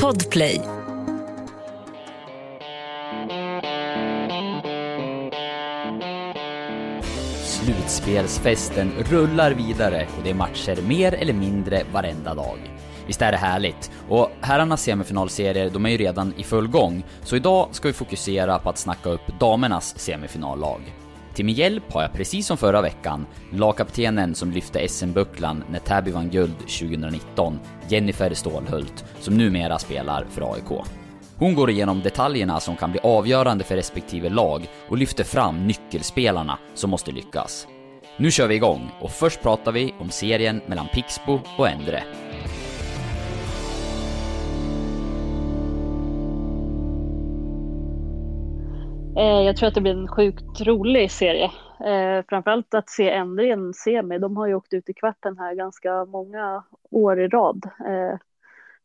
Podplay. Slutspelsfesten rullar vidare och det är matcher mer eller mindre varenda dag. Visst är det härligt? Och herrarnas semifinalserier, de är ju redan i full gång, så idag ska vi fokusera på att snacka upp damernas semifinallag. Till min hjälp har jag precis som förra veckan lagkaptenen som lyfte SM-bucklan när Täby vann guld 2019, Jennifer Stålhult, som numera spelar för AIK. Hon går igenom detaljerna som kan bli avgörande för respektive lag och lyfter fram nyckelspelarna som måste lyckas. Nu kör vi igång och först pratar vi om serien mellan Pixbo och Endre. Eh, jag tror att det blir en sjukt rolig serie. Eh, framförallt att se Endre i en semi. De har ju åkt ut i kvarten här ganska många år i rad. Eh,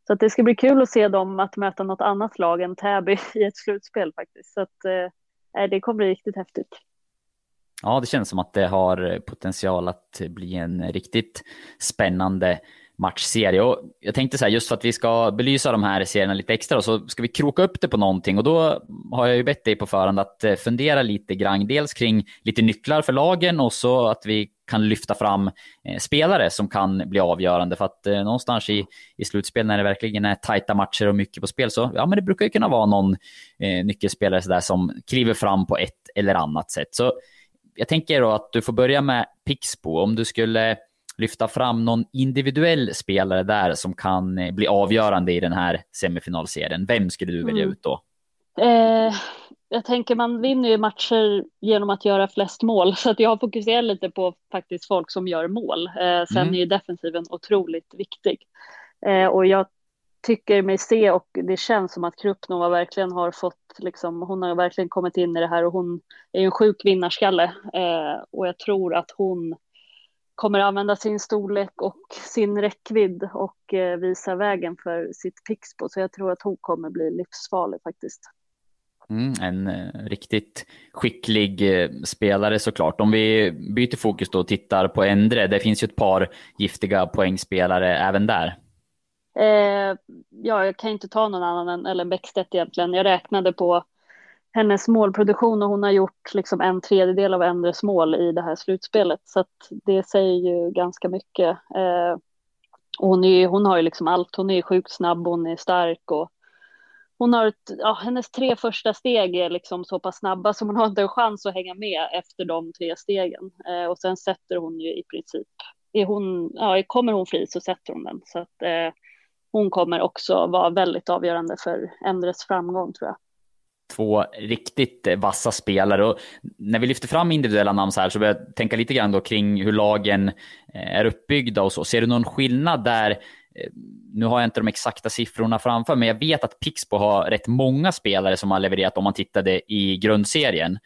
så att det ska bli kul att se dem att möta något annat lag än Täby i ett slutspel faktiskt. Så att eh, eh, det kommer bli riktigt häftigt. Ja, det känns som att det har potential att bli en riktigt spännande matchserie. Och jag tänkte så här, just för att vi ska belysa de här serierna lite extra, så ska vi kroka upp det på någonting. Och då har jag ju bett dig på förhand att eh, fundera lite grann, dels kring lite nycklar för lagen och så att vi kan lyfta fram eh, spelare som kan bli avgörande. För att eh, någonstans i, i slutspel när det verkligen är tajta matcher och mycket på spel, så ja, men det brukar ju kunna vara någon eh, nyckelspelare så där som kliver fram på ett eller annat sätt. Så jag tänker då att du får börja med Pixbo. Om du skulle lyfta fram någon individuell spelare där som kan eh, bli avgörande i den här semifinalserien, vem skulle du välja mm. ut då? Eh, jag tänker man vinner ju matcher genom att göra flest mål, så att jag fokuserar lite på faktiskt folk som gör mål. Eh, sen mm. är ju defensiven otroligt viktig. Eh, och jag tycker mig se och det känns som att Krupnova verkligen har fått, liksom, hon har verkligen kommit in i det här och hon är en sjuk vinnarskalle. Eh, och jag tror att hon kommer använda sin storlek och sin räckvidd och eh, visa vägen för sitt Pixbo. Så jag tror att hon kommer bli livsfarlig faktiskt. Mm, en eh, riktigt skicklig eh, spelare såklart. Om vi byter fokus då och tittar på Endre, det finns ju ett par giftiga poängspelare även där. Eh, ja, jag kan inte ta någon annan än Ellen Bäckstedt egentligen. Jag räknade på hennes målproduktion och hon har gjort liksom en tredjedel av Endres mål i det här slutspelet. Så att det säger ju ganska mycket. Eh, och hon, är, hon har ju liksom allt. Hon är sjukt snabb, hon är stark och hon har ett, ja, hennes tre första steg är liksom så pass snabba så hon har inte en chans att hänga med efter de tre stegen. Eh, och sen sätter hon ju i princip, är hon, ja, kommer hon fri så sätter hon den. Så att eh, hon kommer också vara väldigt avgörande för Endres framgång tror jag två riktigt eh, vassa spelare. Och när vi lyfter fram individuella namn så här så börjar jag tänka lite grann då kring hur lagen eh, är uppbyggda och så. Ser du någon skillnad där? Eh, nu har jag inte de exakta siffrorna framför men jag vet att Pixbo har rätt många spelare som har levererat om man tittade i grundserien.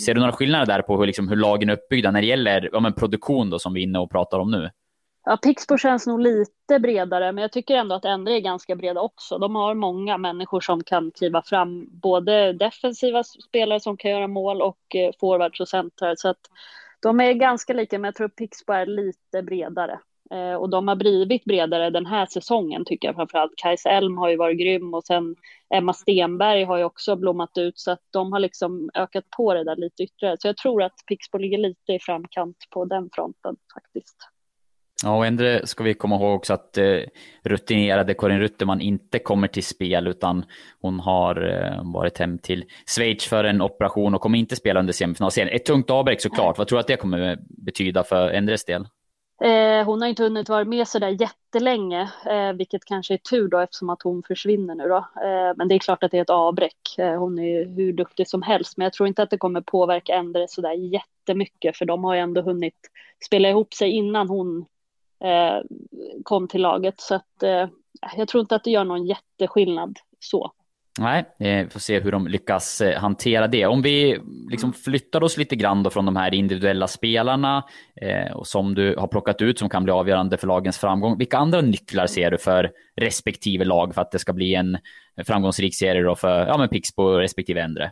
Ser du några skillnader där på hur, liksom, hur lagen är uppbyggda när det gäller ja, men produktion då, som vi är inne och pratar om nu? Ja, Pixbo känns nog lite bredare, men jag tycker ändå att Endre är ganska breda också. De har många människor som kan kliva fram, både defensiva spelare som kan göra mål och eh, forwards och centrar. Så att de är ganska lika, men jag tror Pixbo är lite bredare. Eh, och de har blivit bredare den här säsongen tycker jag framförallt. Kajs Elm har ju varit grym och sen Emma Stenberg har ju också blommat ut så att de har liksom ökat på det där lite ytterligare. Så jag tror att Pixbo ligger lite i framkant på den fronten faktiskt. Ja, och ändå ska vi komma ihåg också att eh, rutinerade Karin Rutterman inte kommer till spel utan hon har eh, varit hem till Schweiz för en operation och kommer inte spela under semifinalserien. Ett tungt avbräck såklart. Vad tror du att det kommer betyda för Endres del? Eh, hon har inte hunnit vara med så där jättelänge, eh, vilket kanske är tur då eftersom att hon försvinner nu då. Eh, men det är klart att det är ett avbräck. Eh, hon är ju hur duktig som helst, men jag tror inte att det kommer påverka Endre så där jättemycket, för de har ju ändå hunnit spela ihop sig innan hon eh, kom till laget. Så att, eh, jag tror inte att det gör någon jätteskillnad så. Nej, vi får se hur de lyckas eh, hantera det. Om vi liksom flyttar oss lite grann då från de här individuella spelarna eh, och som du har plockat ut som kan bli avgörande för lagens framgång. Vilka andra nycklar ser du för respektive lag för att det ska bli en framgångsrik serie då för ja, men Pixbo respektive Endre?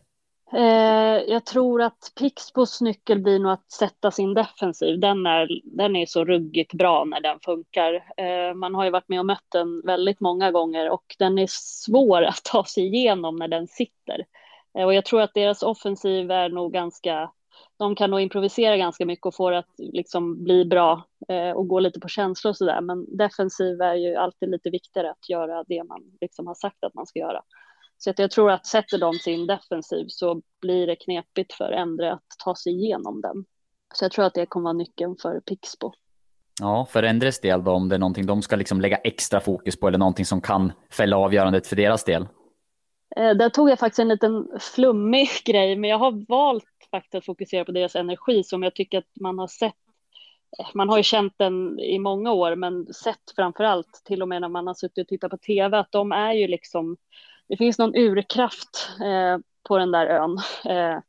Eh, jag tror att Pixbos nyckel blir nog att sätta sin defensiv. Den är, den är så ruggigt bra när den funkar. Eh, man har ju varit med och mött den väldigt många gånger och den är svår att ta sig igenom när den sitter. Eh, och jag tror att deras offensiv är nog ganska, de kan nog improvisera ganska mycket och få det att liksom bli bra eh, och gå lite på känslor och sådär. Men defensiv är ju alltid lite viktigare att göra det man liksom har sagt att man ska göra. Så jag tror att sätter de sin defensiv så blir det knepigt för Endre att ta sig igenom den. Så jag tror att det kommer vara nyckeln för Pixbo. Ja, för Endres del då, om det är någonting de ska liksom lägga extra fokus på eller någonting som kan fälla avgörandet för deras del? Eh, där tog jag faktiskt en liten flummig grej, men jag har valt faktiskt att fokusera på deras energi som jag tycker att man har sett. Eh, man har ju känt den i många år, men sett framför allt till och med när man har suttit och tittat på tv att de är ju liksom det finns någon urkraft eh, på den där ön. Eh,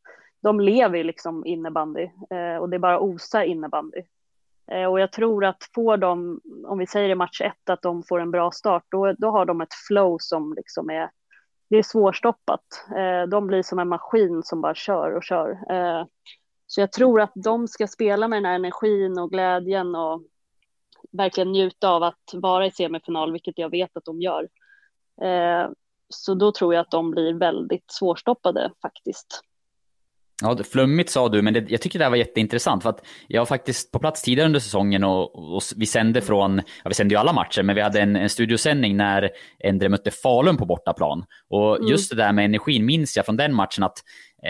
de lever ju liksom innebandy eh, och det är bara osa innebandy. Eh, och jag tror att får de, om vi säger i match ett, att de får en bra start, då, då har de ett flow som liksom är, det är svårstoppat. Eh, de blir som en maskin som bara kör och kör. Eh, så jag tror att de ska spela med den här energin och glädjen och verkligen njuta av att vara i semifinal, vilket jag vet att de gör. Eh, så då tror jag att de blir väldigt svårstoppade faktiskt. Ja, flummigt sa du, men det, jag tycker det här var jätteintressant för att jag var faktiskt på plats tidigare under säsongen och, och vi sände från, ja vi sände ju alla matcher, men vi hade en, en studiosändning när Endre mötte Falun på bortaplan. Och mm. just det där med energin minns jag från den matchen att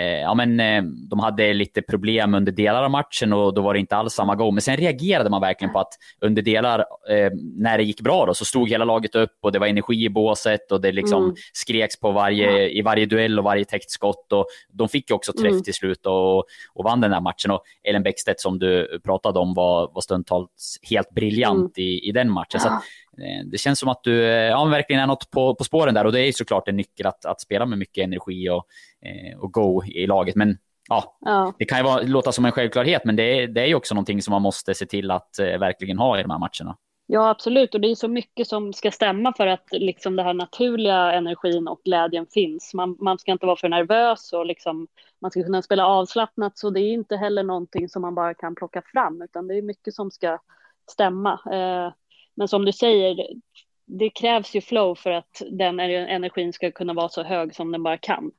ja, men, eh, de hade lite problem under delar av matchen och då var det inte alls samma gång. Men sen reagerade man verkligen på att under delar, eh, när det gick bra, då, så stod hela laget upp och det var energi i båset och det liksom mm. skreks på varje, i varje duell och varje täckt skott. Och de fick ju också träff mm. till slut och, och vann den här matchen. Och Ellen Bäckstedt som du pratade om var, var stundtals helt briljant mm. i, i den matchen. Så att, Eh, det känns som att du eh, ja, verkligen är något på, på spåren där och det är såklart en nyckel att, att spela med mycket energi och, eh, och go i laget. Men ja, ja. det kan ju vara, låta som en självklarhet, men det är, det är ju också någonting som man måste se till att verkligen ha i de här matcherna. Ja, absolut. Och det är så mycket som ska stämma för att liksom den här naturliga energin och glädjen finns. Man, man ska inte vara för nervös och liksom, man ska kunna spela avslappnat. Så det är inte heller någonting som man bara kan plocka fram, utan det är mycket som ska stämma. Eh, men som du säger, det krävs ju flow för att den energin ska kunna vara så hög som den bara kan.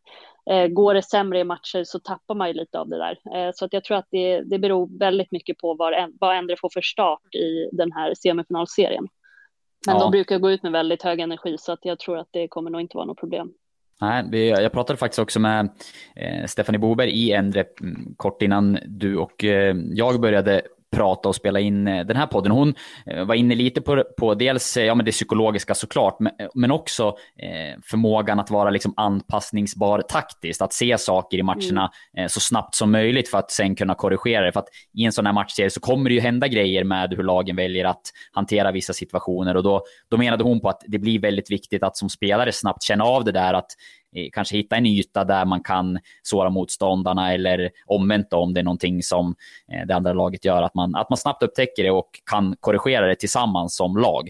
Eh, går det sämre i matcher så tappar man ju lite av det där. Eh, så att jag tror att det, det beror väldigt mycket på vad, vad Endre får för start i den här semifinalserien. Men ja. de brukar gå ut med väldigt hög energi så att jag tror att det kommer nog inte vara något problem. Nej, jag pratade faktiskt också med eh, Stefanie Boberg i Endre mm, kort innan du och jag började prata och spela in eh, den här podden. Hon eh, var inne lite på, på dels eh, ja, men det psykologiska såklart, men, men också eh, förmågan att vara liksom anpassningsbar taktiskt, att se saker i matcherna mm. eh, så snabbt som möjligt för att sen kunna korrigera det. För att i en sån här matchserie så kommer det ju hända grejer med hur lagen väljer att hantera vissa situationer och då, då menade hon på att det blir väldigt viktigt att som spelare snabbt känna av det där att kanske hitta en yta där man kan såra motståndarna eller omvänt om det är någonting som eh, det andra laget gör, att man, att man snabbt upptäcker det och kan korrigera det tillsammans som lag.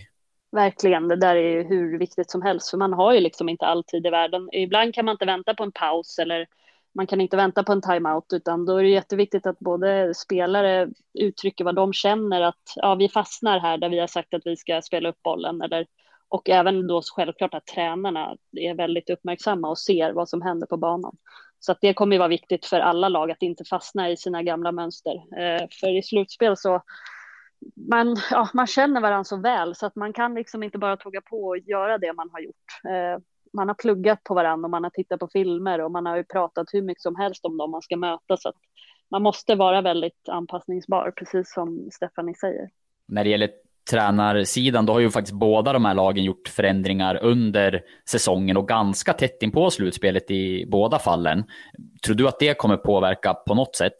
Verkligen, det där är ju hur viktigt som helst, för man har ju liksom inte alltid i världen. Ibland kan man inte vänta på en paus eller man kan inte vänta på en timeout, utan då är det jätteviktigt att både spelare uttrycker vad de känner att ja, vi fastnar här där vi har sagt att vi ska spela upp bollen eller och även då självklart att tränarna är väldigt uppmärksamma och ser vad som händer på banan. Så att det kommer ju vara viktigt för alla lag att inte fastna i sina gamla mönster. Eh, för i slutspel så man, ja, man känner varandra så väl så att man kan liksom inte bara tugga på och göra det man har gjort. Eh, man har pluggat på varandra och man har tittat på filmer och man har ju pratat hur mycket som helst om dem man ska möta. Så att man måste vara väldigt anpassningsbar, precis som Stephanie säger. När det gäller tränarsidan, då har ju faktiskt båda de här lagen gjort förändringar under säsongen och ganska tätt in på slutspelet i båda fallen. Tror du att det kommer påverka på något sätt?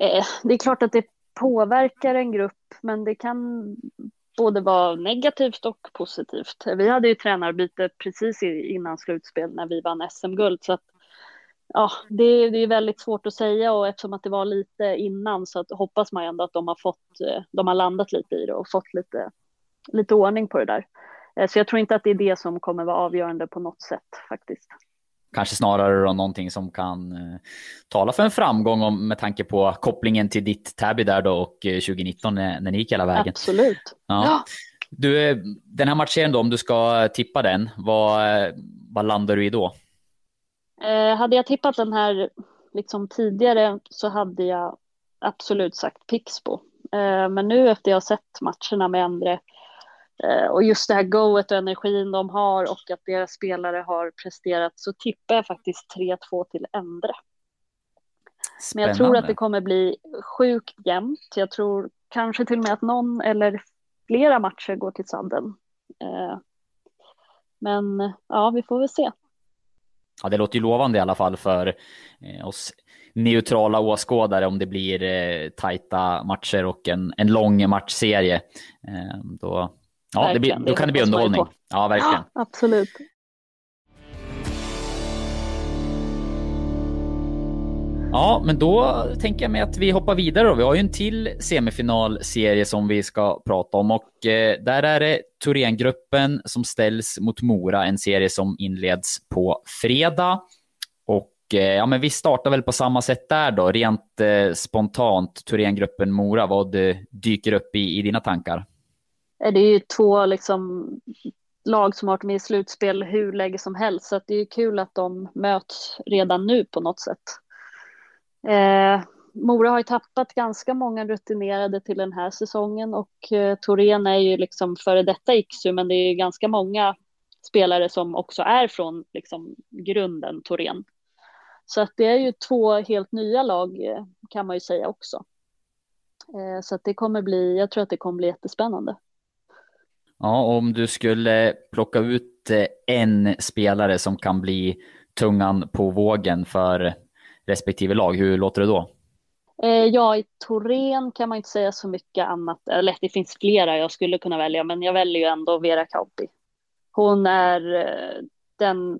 Eh, det är klart att det påverkar en grupp, men det kan både vara negativt och positivt. Vi hade ju tränarbyte precis innan slutspel när vi vann SM-guld, så att ja, det, det, är väldigt svårt att säga och eftersom att det var lite innan så att, hoppas man ändå att de har fått, eh, de har landat lite i det och fått lite, lite ordning på det där. Eh, så jag tror inte att det är det som kommer vara avgörande på något sätt faktiskt. kanske snarare då någonting som kan eh, tala för en framgång om, med tanke på kopplingen till ditt Täby där då och 2019 när, när ni gick hela vägen. Absolut. Ja. ja. Du, den här matchen då, om du ska tippa den, vad, vad landar du i då? Eh, hade jag tippat den här liksom tidigare så hade jag absolut sagt Pixbo. Eh, men nu efter jag har sett matcherna med Endre eh, och just det här goet och energin de har och att deras spelare har presterat så tippar jag faktiskt 3-2 till Endre. Men jag tror att det kommer bli sjukt jämnt. Jag tror kanske till och med att någon eller flera matcher går till sadden. Eh, men ja, vi får väl se. Ja, det låter ju lovande i alla fall för eh, oss neutrala åskådare om det blir eh, tajta matcher och en, en lång matchserie. Eh, då, ja, blir, då kan det bli underhållning. Ja, verkligen. Absolut. Ja, men då tänker jag mig att vi hoppar vidare. Då. Vi har ju en till semifinalserie som vi ska prata om och eh, där är det Thorengruppen som ställs mot Mora, en serie som inleds på fredag. Och eh, ja, men vi startar väl på samma sätt där då, rent eh, spontant. Thorengruppen Mora, vad dyker upp i, i dina tankar? Eh, det är ju två liksom lag som har varit med i slutspel hur länge som helst, så det är kul att de möts redan nu på något sätt. Eh, Mora har ju tappat ganska många rutinerade till den här säsongen och eh, Torén är ju liksom före detta Iksu, men det är ju ganska många spelare som också är från liksom grunden Torén. Så att det är ju två helt nya lag eh, kan man ju säga också. Eh, så att det kommer bli, jag tror att det kommer bli jättespännande. Ja, om du skulle plocka ut eh, en spelare som kan bli tungan på vågen för respektive lag. Hur låter det då? Eh, ja, i Torén kan man inte säga så mycket annat. Eller det finns flera jag skulle kunna välja, men jag väljer ju ändå Vera Kauppi. Hon är eh, den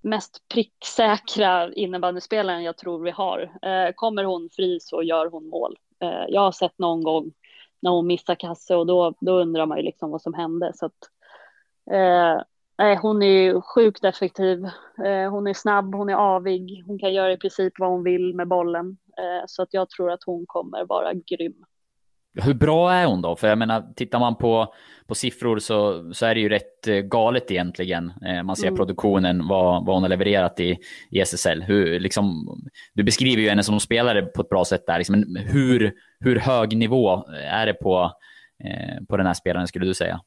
mest pricksäkra innebandyspelaren jag tror vi har. Eh, kommer hon fri så gör hon mål. Jag har sett någon gång när hon missar kasse och då, då undrar man ju liksom vad som hände. Så att, hon är sjukt effektiv. Eh, hon är snabb, hon är avig, hon kan göra i princip vad hon vill med bollen. Eh, så att jag tror att hon kommer vara grym. Hur bra är hon då? För jag menar, tittar man på, på siffror så, så är det ju rätt eh, galet egentligen. Man ser mm. produktionen, vad, vad hon har levererat i, i SSL. Hur, liksom, du beskriver ju henne som spelare på ett bra sätt där. Liksom, men hur, hur hög nivå är det på, på den här spelaren skulle du säga?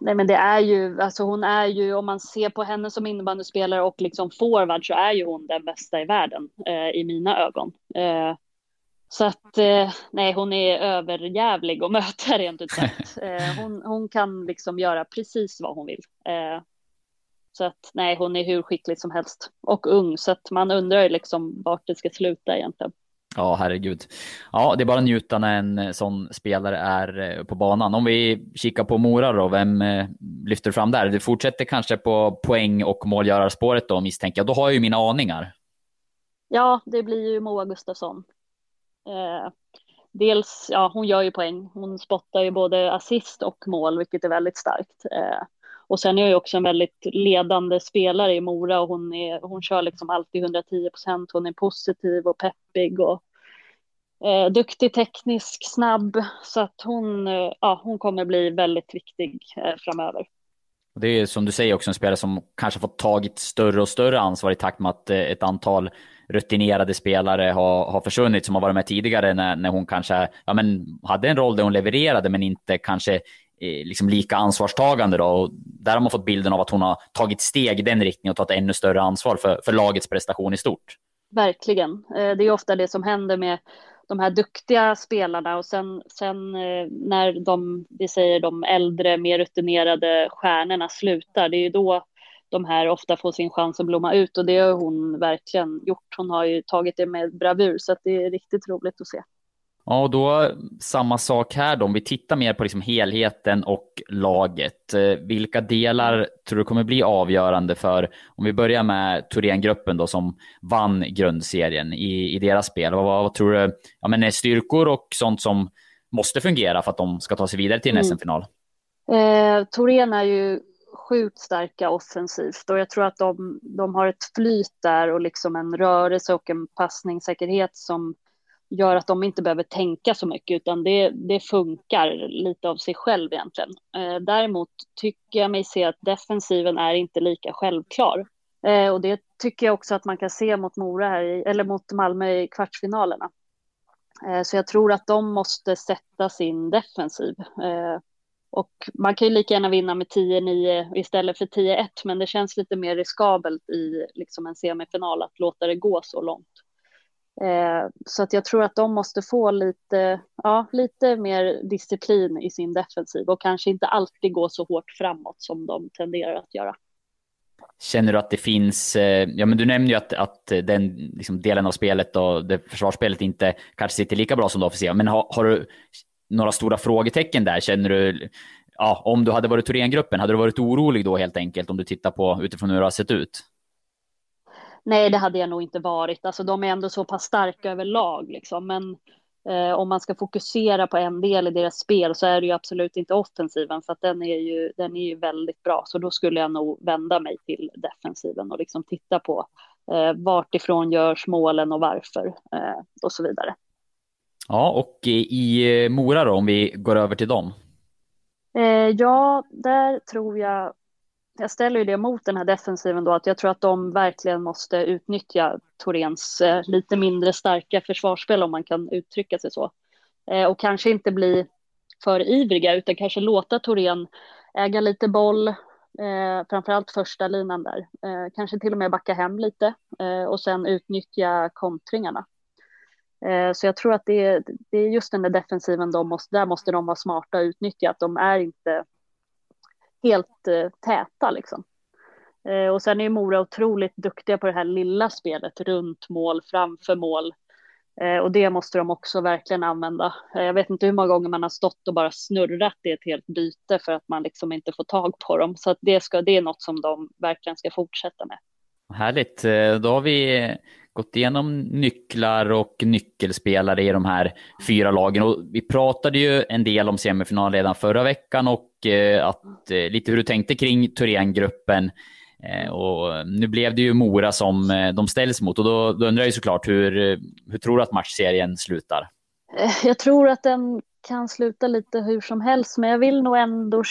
Nej men det är ju, alltså hon är ju, om man ser på henne som innebandyspelare och liksom forward så är ju hon den bästa i världen eh, i mina ögon. Eh, så att eh, nej, hon är överjävlig att möta rent ut sagt. Eh, hon, hon kan liksom göra precis vad hon vill. Eh, så att nej, hon är hur skicklig som helst och ung så att man undrar ju liksom vart det ska sluta egentligen. Ja, herregud. Ja, det är bara att njuta när en eh, sån spelare är eh, på banan. Om vi kikar på Mora då, vem eh, lyfter fram där? Du fortsätter kanske på poäng och målgörarspåret då misstänker jag. Då har jag ju mina aningar. Ja, det blir ju Moa Gustafsson. Eh, dels, ja, hon gör ju poäng. Hon spottar ju både assist och mål, vilket är väldigt starkt. Eh, och sen är jag ju också en väldigt ledande spelare i Mora och hon, är, hon kör liksom alltid 110 procent. Hon är positiv och peppig och eh, duktig, teknisk, snabb. Så att hon, eh, ja, hon kommer bli väldigt viktig eh, framöver. Det är som du säger också en spelare som kanske fått tagit större och större ansvar i takt med att eh, ett antal rutinerade spelare har, har försvunnit som har varit med tidigare när, när hon kanske ja, men, hade en roll där hon levererade men inte kanske Eh, liksom lika ansvarstagande. Då. Och där har man fått bilden av att hon har tagit steg i den riktningen och tagit ännu större ansvar för, för lagets prestation i stort. Verkligen. Eh, det är ofta det som händer med de här duktiga spelarna och sen, sen eh, när de, vi säger de äldre, mer rutinerade stjärnorna slutar, det är ju då de här ofta får sin chans att blomma ut och det har hon verkligen gjort. Hon har ju tagit det med bravur så att det är riktigt roligt att se. Ja, och då samma sak här då. Om vi tittar mer på liksom helheten och laget. Eh, vilka delar tror du kommer bli avgörande för, om vi börjar med Thorengruppen då som vann grundserien i, i deras spel. Vad, vad tror du, ja men styrkor och sånt som måste fungera för att de ska ta sig vidare till en mm. SM-final? Eh, Torén är ju sjukt starka offensivt och jag tror att de, de har ett flyt där och liksom en rörelse och en passningssäkerhet som gör att de inte behöver tänka så mycket utan det, det funkar lite av sig själv egentligen. Eh, däremot tycker jag mig se att defensiven är inte lika självklar. Eh, och det tycker jag också att man kan se mot Mora här i, eller mot Malmö i kvartsfinalerna. Eh, så jag tror att de måste sätta sin defensiv. Eh, och man kan ju lika gärna vinna med 10-9 istället för 10-1, men det känns lite mer riskabelt i liksom en semifinal att låta det gå så långt. Eh, så att jag tror att de måste få lite, ja, lite mer disciplin i sin defensiv och kanske inte alltid gå så hårt framåt som de tenderar att göra. Känner du att det finns, eh, ja men du nämnde ju att, att den liksom, delen av spelet och det försvarsspelet inte kanske sitter lika bra som det offensiva, men har, har du några stora frågetecken där? Känner du, ja, om du hade varit Thorengruppen, hade du varit orolig då helt enkelt om du tittar på utifrån hur det har sett ut? Nej, det hade jag nog inte varit. Alltså, de är ändå så pass starka överlag, liksom. men eh, om man ska fokusera på en del i deras spel så är det ju absolut inte offensiven, för att den är ju, den är ju väldigt bra. Så då skulle jag nog vända mig till defensiven och liksom titta på eh, vart ifrån görs målen och varför eh, och så vidare. Ja, och i Mora då, om vi går över till dem? Eh, ja, där tror jag, jag ställer ju det mot den här defensiven då, att jag tror att de verkligen måste utnyttja Torens eh, lite mindre starka försvarsspel, om man kan uttrycka sig så. Eh, och kanske inte bli för ivriga, utan kanske låta Torén äga lite boll, eh, framförallt första linan där. Eh, kanske till och med backa hem lite eh, och sen utnyttja kontringarna. Eh, så jag tror att det är, det är just den där defensiven, de måste, där måste de vara smarta och utnyttja att de är inte helt eh, täta liksom. Eh, och sen är Mora otroligt duktiga på det här lilla spelet, runt mål, framför mål. Eh, och det måste de också verkligen använda. Eh, jag vet inte hur många gånger man har stått och bara snurrat i ett helt byte för att man liksom inte får tag på dem. Så att det, ska, det är något som de verkligen ska fortsätta med. Härligt. Eh, då har vi gått igenom nycklar och nyckelspelare i de här fyra lagen. Och vi pratade ju en del om semifinal redan förra veckan och eh, att, eh, lite hur du tänkte kring Thorengruppen. Eh, och nu blev det ju Mora som eh, de ställs mot och då, då undrar jag ju såklart hur, hur tror du att matchserien slutar? Eh, jag tror att den kan sluta lite hur som helst, men jag vill nog ändå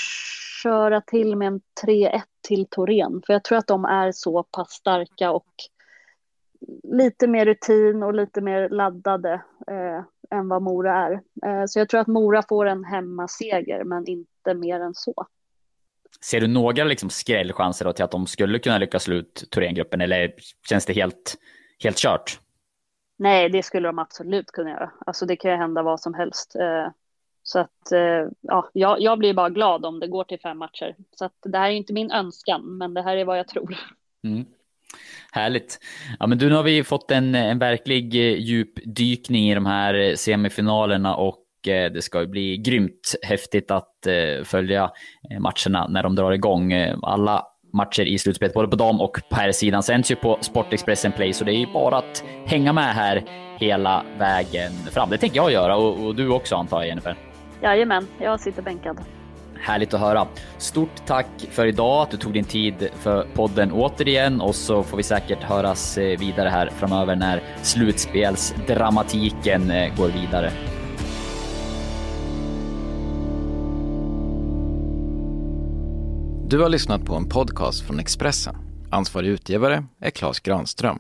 köra till med en 3-1 till Torén, för jag tror att de är så pass starka och lite mer rutin och lite mer laddade eh, än vad Mora är. Eh, så jag tror att Mora får en hemmaseger, men inte mer än så. Ser du några liksom skrällchanser då till att de skulle kunna lyckas slå ut Thorengruppen eller känns det helt, helt kört? Nej, det skulle de absolut kunna göra. Alltså det kan ju hända vad som helst. Eh, så att eh, ja, jag, jag blir bara glad om det går till fem matcher. Så att det här är inte min önskan, men det här är vad jag tror. Mm. Härligt. Ja, men du, nu har vi fått en, en verklig eh, djupdykning i de här eh, semifinalerna och eh, det ska bli grymt häftigt att följa matcherna när de drar igång. Alla matcher i slutspelet, både på dam och på här sidan sänds ju på Sportexpressen Play, så det är ju bara att hänga med här hela vägen fram. Det tänker jag göra och, och du också antar jag, Jennifer? Jajamän, jag sitter bänkad. Härligt att höra. Stort tack för idag, att du tog din tid för podden återigen och så får vi säkert höras eh, vidare här framöver när slutspelsdramatiken eh, går vidare. Du har lyssnat på en podcast från Expressen. Ansvarig utgivare är Klas Granström.